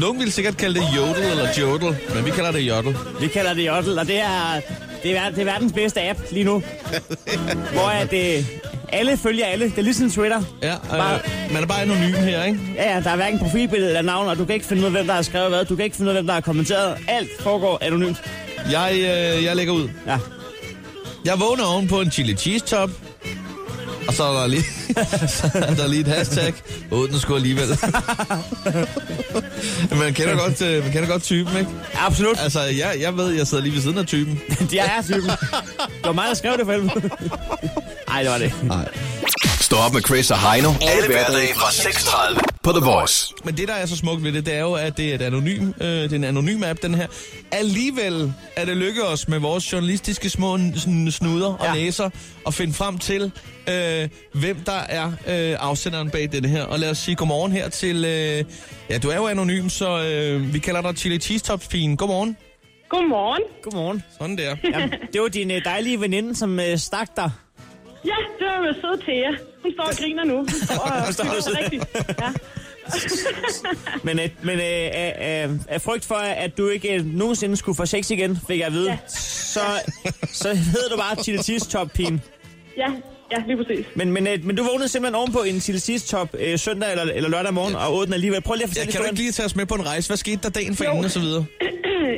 Nogen vil sikkert kalde det jodel eller jodel, men vi kalder det jodel. Vi kalder det Jodel, og det er, det er, det er verdens bedste app lige nu. hvor at, øh, alle følger alle. Det er ligesom Twitter. Ja, Bare- øh, man er bare anonym her, ikke? Ja, ja, der er hverken profilbillede eller navn, og du kan ikke finde ud af, hvem der har skrevet hvad. Du kan ikke finde ud af, hvem der har kommenteret. Alt foregår anonymt. Jeg, øh, jeg lægger ud. Ja. Jeg vågner oven på en chili cheese top. Og så er der lige, så er der lige et hashtag. Åh, den skulle alligevel. man, kender godt, øh, man kender godt typen, ikke? Absolut. Altså, jeg, jeg ved, jeg sidder lige ved siden af typen. De er typen. Det var mig, der skrev det for helvede. Ej, det var det. Nej. Stå op med Chris og Heino. Alle hverdage fra 6.30 på The Voice. Men det, der er så smukt ved det, det er jo, at det er, et anonym, øh, det er en anonym app, den her. Alligevel er det lykkedes os med vores journalistiske små snuder og Ja. næser at finde frem til, øh, hvem der er øh, afsenderen bag det her. Og lad os sige godmorgen her til... Øh, ja, du er jo anonym, så øh, vi kalder dig Chili Cheese Tops pigen. Godmorgen. Godmorgen. Godmorgen. Sådan der. Jamen, det var din øh, dejlige veninde, som øh, stak dig. Ja, det var med søde Thea. Hun står og griner nu. Hun står og står og hygger sig sidder. rigtigt. Ja. Men, øh, men øh, øh, øh, af frygt for, at du ikke øh, nogensinde skulle få sex igen, fik jeg at vide, Ja. så, så hedder du bare Cheese Top pigen. ja, ja, lige præcis. Men, men, øh, men du vågnede simpelthen ovenpå en Cheese Top øh, søndag eller, eller lørdag morgen og åd den alligevel. Prøv lige at Ja, fortælle kan du ikke lige tage os med på en rejse? Hvad skete der dagen for inden og så videre?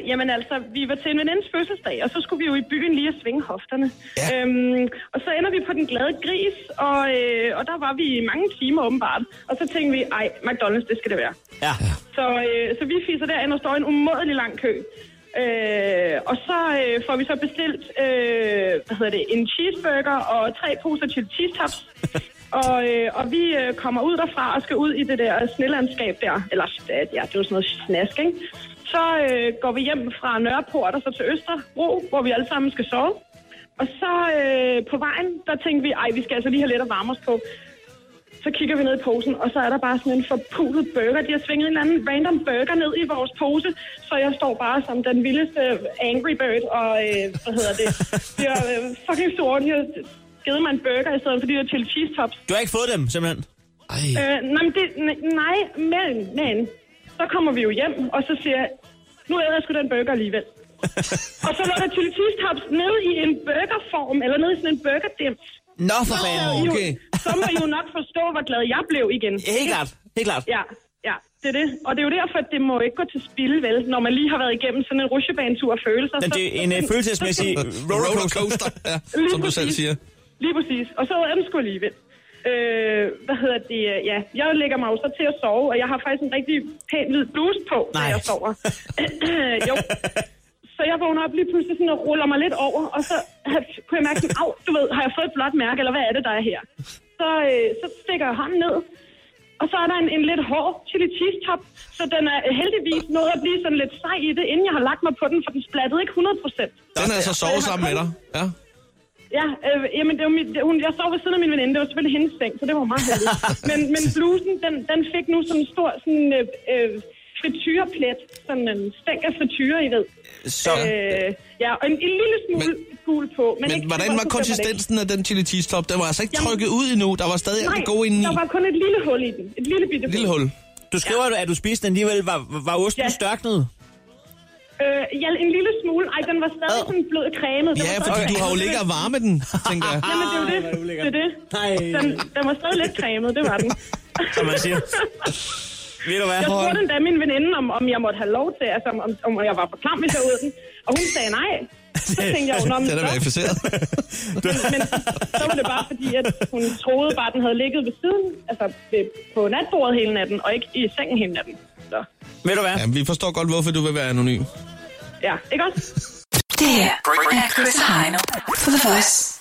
Jamen altså, vi var til en venindes fødselsdag, og så skulle vi jo i byen lige at svinge hofterne. Ja. Øhm, og så ender vi på den glade gris, og, øh, og der var vi i mange timer åbenbart. Og så tænkte vi, ej, McDonald's, det skal det være. Ja. Så, øh, så vi fiser derind og står i en umådelig lang kø. Øh, og så øh, får vi så bestilt øh, hvad hedder det, en cheeseburger og tre poser chili cheese tops og, øh, og vi øh, kommer ud derfra og skal ud i det der snelandskab der. Eller ja, det er jo sådan noget snask, ikke? Så øh, går vi hjem fra Nørreport og så til Østerbro, hvor vi alle sammen skal sove. Og så øh, på vejen, der tænkte vi, ej, vi skal altså lige have lidt at varme os på. Så kigger vi ned i posen, og så er der bare sådan en forpulet burger. De har svinget en eller anden random burger ned i vores pose, så jeg står bare som den vildeste Angry Bird, og øh, hvad hedder det? Jeg er øh, fucking stor, de givet mig en burger i stedet for de der chili cheese tops. Du har ikke fået dem, simpelthen? Ej. Øh, nej, men det, nej, men, men, så kommer vi jo hjem, og så siger jeg, nu æder jeg sgu den burger alligevel. og så lå der chili cheese tops nede i en burgerform, eller nede i sådan en burgerdims. Nå, for fanden. Okay. Så må I jo nok forstå, hvor glad jeg blev igen. Helt klart. Helt klart. Ja, ja, det er det. Og det er jo derfor, at det må ikke gå til spil, vel, når man lige har været igennem sådan en rutsjebanetur af følelser. Men så- det er en øh, så- følelsesmæssig Rollercoaster, ja, som du selv siger. Lige præcis. Og så er den sgu alligevel. Øh, hvad hedder det? Ja, jeg lægger mig jo så til at sove, og jeg har faktisk en rigtig pæn hvid bluse på, når Nej. jeg sover. jo. Så jeg vågner op lige pludselig sådan og ruller mig lidt over, og så kunne jeg mærke au, du ved, har jeg fået et blåt mærke, eller hvad er det, der er her? Så, øh, så stikker jeg hånden ned, og så er der en, en lidt hård chili cheese top, så den er heldigvis nået at blive sådan lidt sej i det, inden jeg har lagt mig på den, for den splattede ikke 100 procent. Den er så sovet sammen med dig. Ja. Ja, øh, jamen det var mit, hun, jeg sov ved siden af min veninde, det var selvfølgelig hendes seng, så det var meget heldigt. men, men blusen, den, den fik nu sådan en stor sådan, øh, øh, frityreplet, sådan en stænk af frityre, I ved. Så, Øh, ja, og en, en lille smule Men- gul på. Men, Men ikke, hvordan var konsistensen af den chili cheese top? Den var altså ikke Jamen- trykket ud endnu. Der var stadig Nej, gode indeni. der var kun et lille hul i den. Et lille bitte Lille hul. du skriver, at du spiste den alligevel. Var, var osten Ja. størknet? Øh, ja, en lille smule. Ej, den var stadig Ad. sådan blød cremet. Den Ja, var fordi du har jo ligget og varme den, tænker jeg. Jamen, det er jo det. det. Det er det. Nej. Den, den var stadig lidt cremet, det var den. Som man siger. Ved du hvad? Jeg spurgte endda min veninde, om, om jeg måtte have lov til, altså om, om, om jeg var for klam, hvis jeg ud den. Og hun sagde nej. Så tænkte jeg jo, men, Den er så, verificeret. men så var det bare fordi, at hun troede bare, at den havde ligget ved siden, altså ved, på natbordet hele natten, og ikke i sengen hele natten. Så Ved du hvad? Ja, vi forstår godt, hvorfor du vil være anonym. ja, ikke også? Det her er Chris Heino på The Voice.